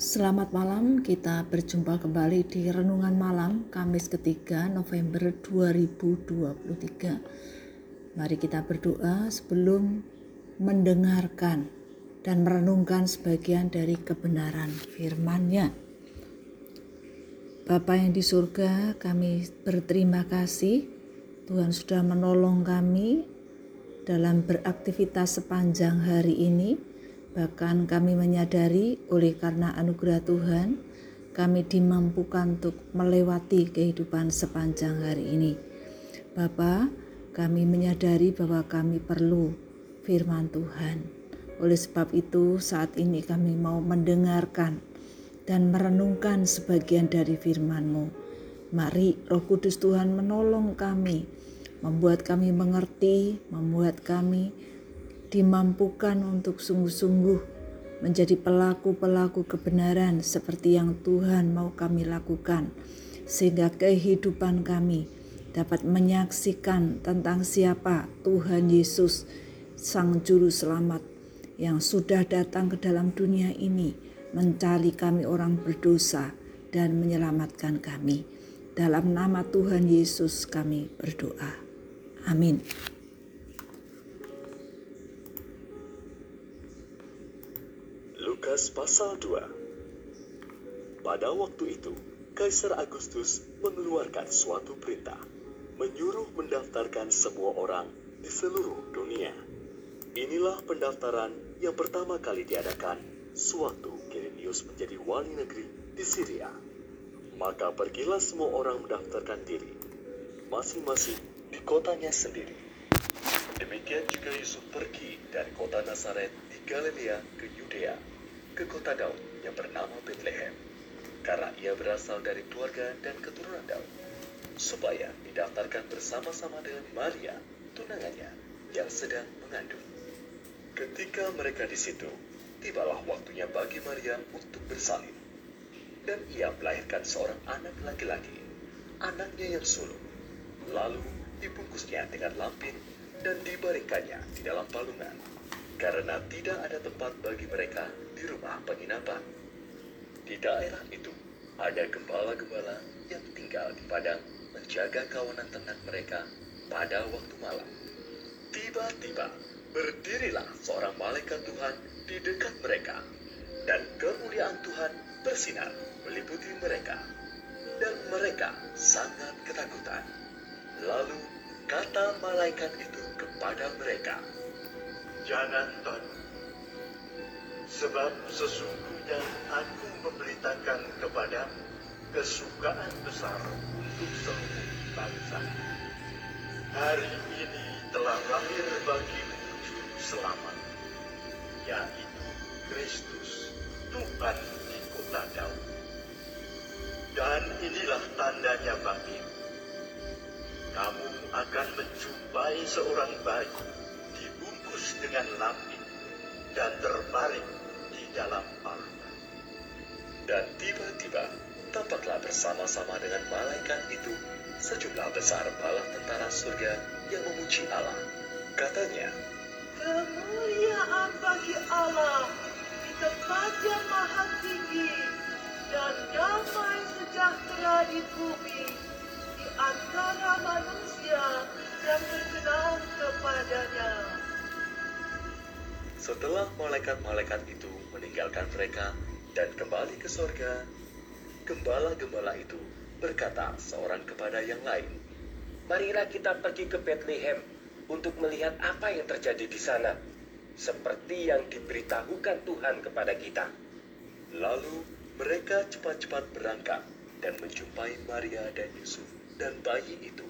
Selamat malam, kita berjumpa kembali di Renungan Malam Kamis ketiga November 2023. Mari kita berdoa sebelum mendengarkan dan merenungkan sebagian dari kebenaran firman-Nya. Bapa yang di surga, kami berterima kasih Tuhan sudah menolong kami dalam beraktivitas sepanjang hari ini Bahkan kami menyadari oleh karena anugerah Tuhan, kami dimampukan untuk melewati kehidupan sepanjang hari ini. Bapa, kami menyadari bahwa kami perlu firman Tuhan. Oleh sebab itu, saat ini kami mau mendengarkan dan merenungkan sebagian dari firman-Mu. Mari Roh Kudus Tuhan menolong kami, membuat kami mengerti, membuat kami dimampukan untuk sungguh-sungguh menjadi pelaku-pelaku kebenaran seperti yang Tuhan mau kami lakukan, sehingga kehidupan kami dapat menyaksikan tentang siapa Tuhan Yesus, Sang Juru Selamat, yang sudah datang ke dalam dunia ini mencari kami orang berdosa dan menyelamatkan kami. Dalam nama Tuhan Yesus kami berdoa. Amin. Lukas pasal 2 Pada waktu itu, Kaisar Agustus mengeluarkan suatu perintah, menyuruh mendaftarkan semua orang di seluruh dunia. Inilah pendaftaran yang pertama kali diadakan sewaktu Kirenius menjadi wali negeri di Syria. Maka pergilah semua orang mendaftarkan diri, masing-masing di kotanya sendiri. Demikian juga Yusuf pergi dari kota Nazaret di Galilea ke Yudea ke kota Daud yang bernama Bethlehem, karena ia berasal dari keluarga dan keturunan Daud, supaya didaftarkan bersama-sama dengan Maria, tunangannya, yang sedang mengandung. Ketika mereka di situ, tibalah waktunya bagi Maria untuk bersalin. Dan ia melahirkan seorang anak laki-laki, anaknya yang sulung. Lalu dibungkusnya dengan lampin dan dibaringkannya di dalam palungan karena tidak ada tempat bagi mereka di rumah penginapan. Di daerah itu ada gembala-gembala yang tinggal di padang menjaga kawanan ternak mereka pada waktu malam. Tiba-tiba berdirilah seorang malaikat Tuhan di dekat mereka, dan kemuliaan Tuhan bersinar meliputi mereka, dan mereka sangat ketakutan. Lalu kata malaikat itu kepada mereka, Jangan takut, sebab sesungguhnya aku memberitakan kepadamu kesukaan besar untuk seluruh bangsa. Hari ini telah lahir bagimu juru selamat, yaitu Kristus, Tuhan di kota Daud. Dan inilah tandanya bagimu. Kamu akan menjumpai seorang bayi dengan lampin dan terbaring di dalam palungan. Dan tiba-tiba tampaklah bersama-sama dengan malaikat itu sejumlah besar bala tentara surga yang memuji Allah. Katanya, Kemuliaan bagi Allah di tempat yang maha tinggi dan damai sejahtera di bumi di antara manusia yang berkenan kepadanya. Setelah malaikat-malaikat itu meninggalkan mereka dan kembali ke sorga, gembala-gembala itu berkata seorang kepada yang lain, Marilah kita pergi ke Bethlehem untuk melihat apa yang terjadi di sana, seperti yang diberitahukan Tuhan kepada kita. Lalu mereka cepat-cepat berangkat dan menjumpai Maria dan Yusuf dan bayi itu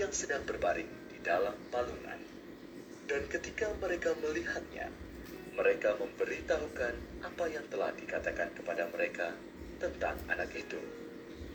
yang sedang berbaring di dalam palungan. Dan ketika mereka melihatnya, mereka memberitahukan apa yang telah dikatakan kepada mereka tentang anak itu.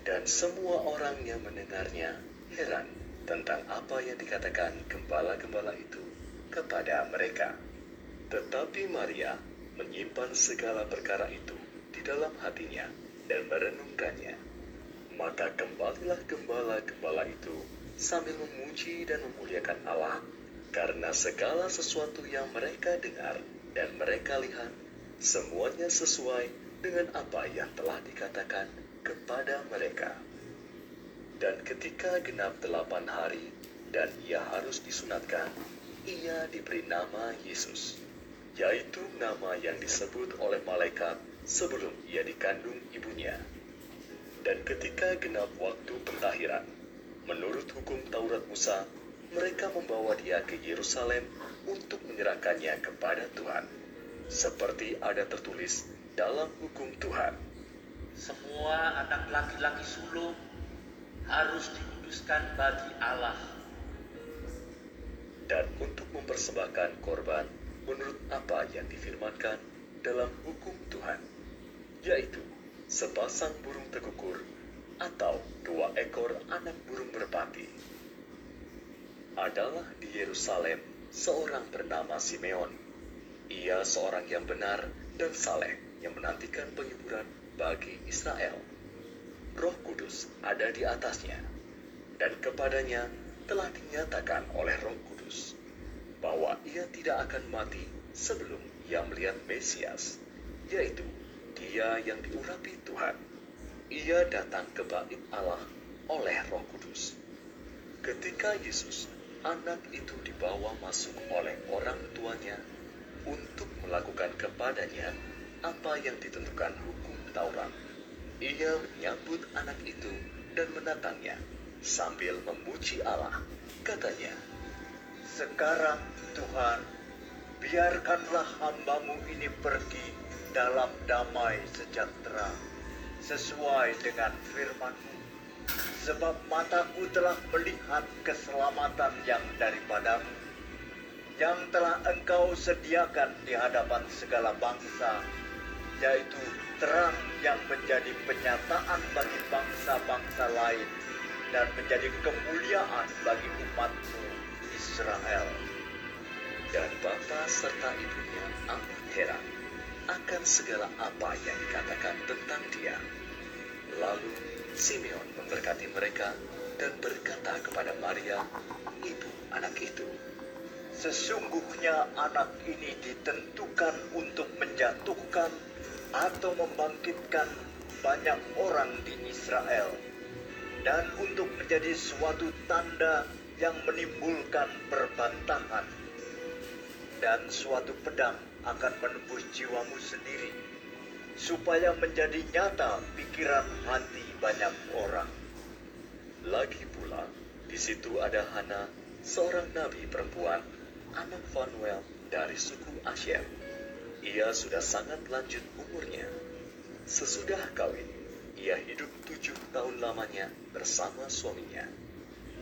Dan semua orang yang mendengarnya heran tentang apa yang dikatakan gembala-gembala itu kepada mereka. Tetapi Maria menyimpan segala perkara itu di dalam hatinya dan merenungkannya. Maka kembalilah gembala-gembala itu sambil memuji dan memuliakan Allah karena segala sesuatu yang mereka dengar dan mereka lihat semuanya sesuai dengan apa yang telah dikatakan kepada mereka. Dan ketika genap delapan hari dan ia harus disunatkan, ia diberi nama Yesus, yaitu nama yang disebut oleh malaikat sebelum ia dikandung ibunya. Dan ketika genap waktu pentahiran, menurut hukum Taurat Musa, mereka membawa dia ke Yerusalem untuk menyerahkannya kepada Tuhan, seperti ada tertulis dalam hukum Tuhan. Semua anak laki-laki sulung harus dikuduskan bagi Allah. Dan untuk mempersembahkan korban menurut apa yang difirmankan dalam hukum Tuhan, yaitu sepasang burung tekukur atau dua ekor anak burung merpati. Adalah di Yerusalem seorang bernama Simeon. Ia seorang yang benar dan saleh yang menantikan penghiburan bagi Israel. Roh Kudus ada di atasnya, dan kepadanya telah dinyatakan oleh Roh Kudus bahwa ia tidak akan mati sebelum ia melihat Mesias, yaitu dia yang diurapi Tuhan. Ia datang ke bait Allah oleh Roh Kudus. Ketika Yesus, anak itu dibawa masuk oleh orang tuanya untuk melakukan kepadanya apa yang ditentukan hukum Taurat. Ia menyambut anak itu dan menatangnya sambil memuji Allah. Katanya, Sekarang Tuhan, biarkanlah hambamu ini pergi dalam damai sejahtera sesuai dengan firman-Mu. Sebab mataku telah melihat keselamatan yang daripadamu, yang telah engkau sediakan di hadapan segala bangsa, yaitu terang yang menjadi penyataan bagi bangsa-bangsa lain dan menjadi kemuliaan bagi umatmu Israel. dan bapa serta ibunya amat heran akan segala apa yang dikatakan tentang dia. Lalu Simeon memberkati mereka dan berkata kepada Maria, ibu anak itu, Sesungguhnya anak ini ditentukan untuk menjatuhkan atau membangkitkan banyak orang di Israel dan untuk menjadi suatu tanda yang menimbulkan perbantahan. Dan suatu pedang akan menembus jiwamu sendiri supaya menjadi nyata pikiran hati banyak orang. Lagi pula, di situ ada Hana, seorang nabi perempuan, anak Fanuel dari suku Asher. Ia sudah sangat lanjut umurnya. Sesudah kawin, ia hidup tujuh tahun lamanya bersama suaminya.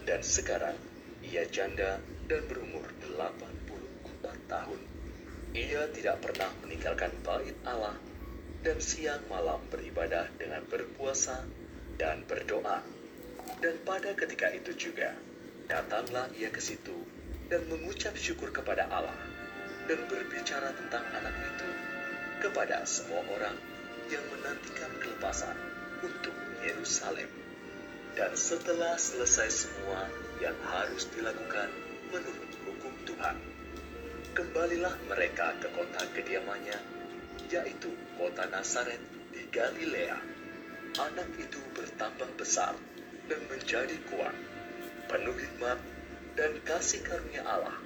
Dan sekarang, ia janda dan berumur 84 tahun. Ia tidak pernah meninggalkan bait Allah dan siang malam beribadah dengan berpuasa dan berdoa. Dan pada ketika itu juga, datanglah ia ke situ dan mengucap syukur kepada Allah dan berbicara tentang anak itu kepada semua orang yang menantikan kelepasan untuk Yerusalem. Dan setelah selesai semua yang harus dilakukan menurut hukum Tuhan, kembalilah mereka ke kota kediamannya, yaitu kota Nazaret di Galilea. Anak itu bertambah besar dan menjadi kuat, penuh hikmat dan kasih karunia Allah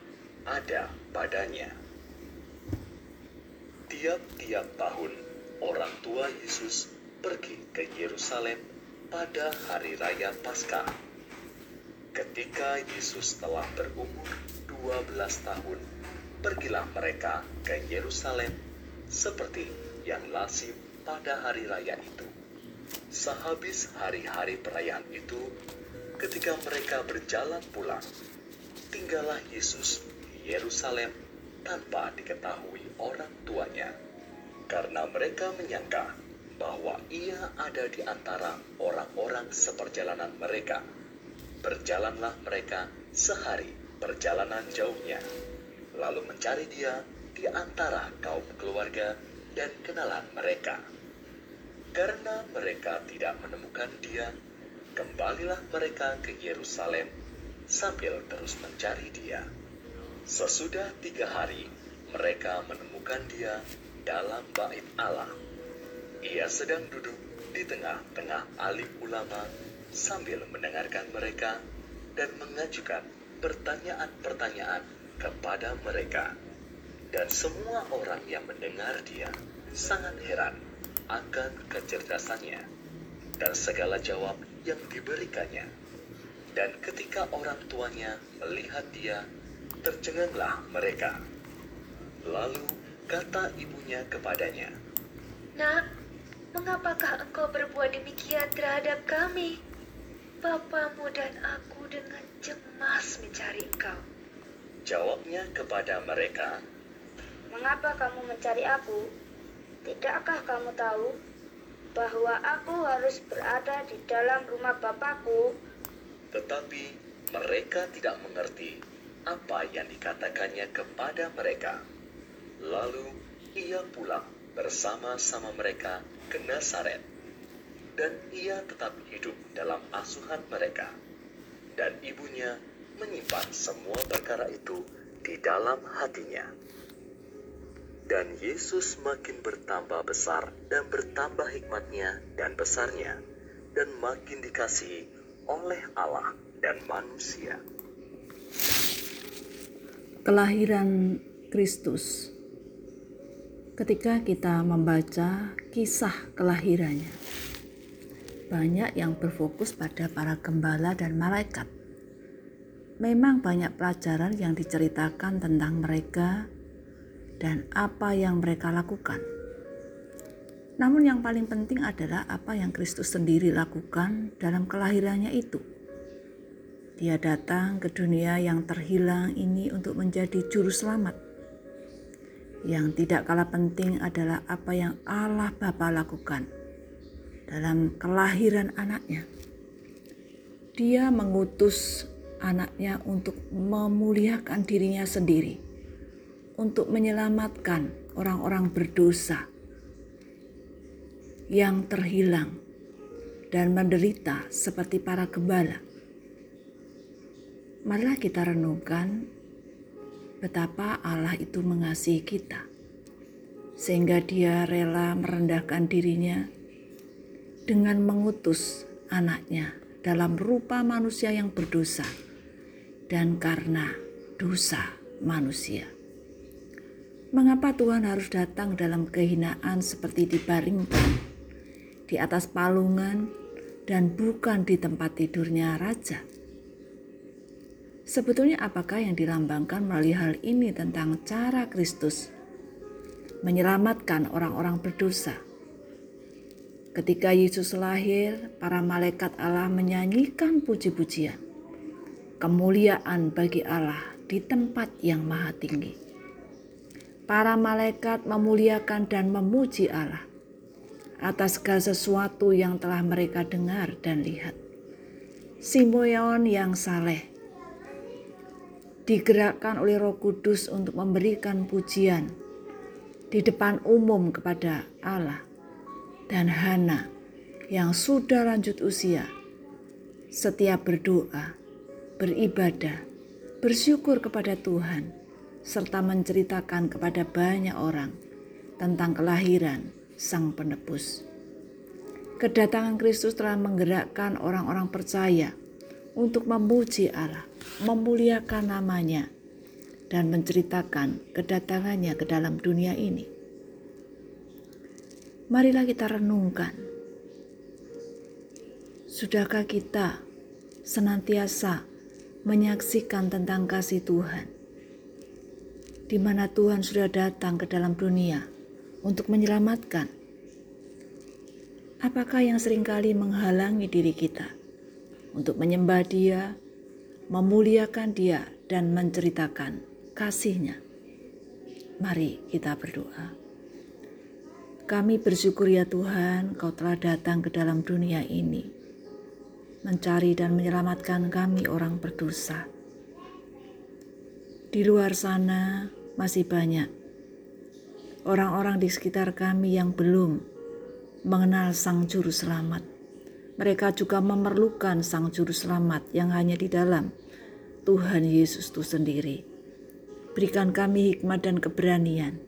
ada padanya. Tiap-tiap tahun, orang tua Yesus pergi ke Yerusalem pada hari raya Paskah. Ketika Yesus telah berumur 12 tahun, pergilah mereka ke Yerusalem seperti yang lazim pada hari raya itu. Sehabis hari-hari perayaan itu, ketika mereka berjalan pulang, tinggallah Yesus di Yerusalem tanpa diketahui orang tuanya, karena mereka menyangka bahwa ia ada di antara orang-orang seperjalanan mereka. Berjalanlah mereka sehari perjalanan jauhnya, lalu mencari dia di antara kaum keluarga dan kenalan mereka. Karena mereka tidak menemukan dia, kembalilah mereka ke Yerusalem sambil terus mencari dia. Sesudah tiga hari, mereka menemukan dia dalam bait Allah. ia sedang duduk di tengah-tengah alim ulama sambil mendengarkan mereka dan mengajukan pertanyaan-pertanyaan kepada mereka. Dan semua orang yang mendengar dia sangat heran akan kecerdasannya dan segala jawab yang diberikannya. Dan ketika orang tuanya melihat dia, tercenganglah mereka. Lalu kata ibunya kepadanya, Nak, mengapakah engkau berbuat demikian terhadap kami? Bapamu dan aku dengan cemas mencari engkau. Jawabnya kepada mereka, Mengapa kamu mencari aku? Tidakkah kamu tahu bahwa aku harus berada di dalam rumah Bapakku? tetapi mereka tidak mengerti apa yang dikatakannya kepada mereka. Lalu ia pulang bersama-sama mereka ke Nazaret, dan ia tetap hidup dalam asuhan mereka. Dan ibunya menyimpan semua perkara itu di dalam hatinya. Dan Yesus makin bertambah besar dan bertambah hikmatnya dan besarnya, dan makin dikasihi oleh Allah dan manusia. Kelahiran Kristus. Ketika kita membaca kisah kelahirannya, banyak yang berfokus pada para gembala dan malaikat. Memang banyak pelajaran yang diceritakan tentang mereka dan apa yang mereka lakukan. Namun yang paling penting adalah apa yang Kristus sendiri lakukan dalam kelahirannya itu. Dia datang ke dunia yang terhilang ini untuk menjadi juru selamat. Yang tidak kalah penting adalah apa yang Allah Bapa lakukan dalam kelahiran anaknya. Dia mengutus anaknya untuk memuliakan dirinya sendiri, untuk menyelamatkan orang-orang berdosa yang terhilang dan menderita seperti para gembala. Marilah kita renungkan betapa Allah itu mengasihi kita, sehingga Dia rela merendahkan dirinya dengan mengutus anaknya dalam rupa manusia yang berdosa, dan karena dosa manusia. Mengapa Tuhan harus datang dalam kehinaan seperti dibaringkan di atas palungan dan bukan di tempat tidurnya raja? Sebetulnya apakah yang dilambangkan melalui hal ini tentang cara Kristus menyelamatkan orang-orang berdosa? Ketika Yesus lahir, para malaikat Allah menyanyikan puji-pujian. Kemuliaan bagi Allah di tempat yang maha tinggi. Para malaikat memuliakan dan memuji Allah atas segala sesuatu yang telah mereka dengar dan lihat. Simeon yang saleh digerakkan oleh Roh Kudus untuk memberikan pujian di depan umum kepada Allah dan Hana yang sudah lanjut usia setiap berdoa, beribadah, bersyukur kepada Tuhan serta menceritakan kepada banyak orang tentang kelahiran Sang Penebus. Kedatangan Kristus telah menggerakkan orang-orang percaya untuk memuji Allah, memuliakan namanya, dan menceritakan kedatangannya ke dalam dunia ini. Marilah kita renungkan. Sudahkah kita senantiasa menyaksikan tentang kasih Tuhan? Di mana Tuhan sudah datang ke dalam dunia untuk menyelamatkan. Apakah yang sering kali menghalangi diri kita untuk menyembah Dia, memuliakan Dia, dan menceritakan kasihnya? Mari kita berdoa. Kami bersyukur ya Tuhan, Kau telah datang ke dalam dunia ini, mencari dan menyelamatkan kami orang berdosa. Di luar sana masih banyak orang-orang di sekitar kami yang belum mengenal Sang Juru Selamat. Mereka juga memerlukan Sang Juru Selamat yang hanya di dalam Tuhan Yesus itu sendiri. Berikan kami hikmat dan keberanian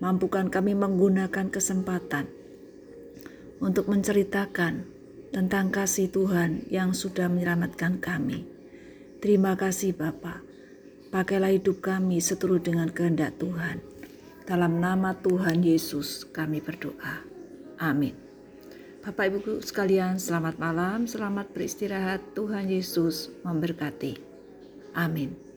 mampukan kami menggunakan kesempatan untuk menceritakan tentang kasih Tuhan yang sudah menyelamatkan kami. Terima kasih Bapa. Pakailah hidup kami seturut dengan kehendak Tuhan. Dalam nama Tuhan Yesus kami berdoa. Amin. Bapak Ibu sekalian, selamat malam, selamat beristirahat. Tuhan Yesus memberkati. Amin.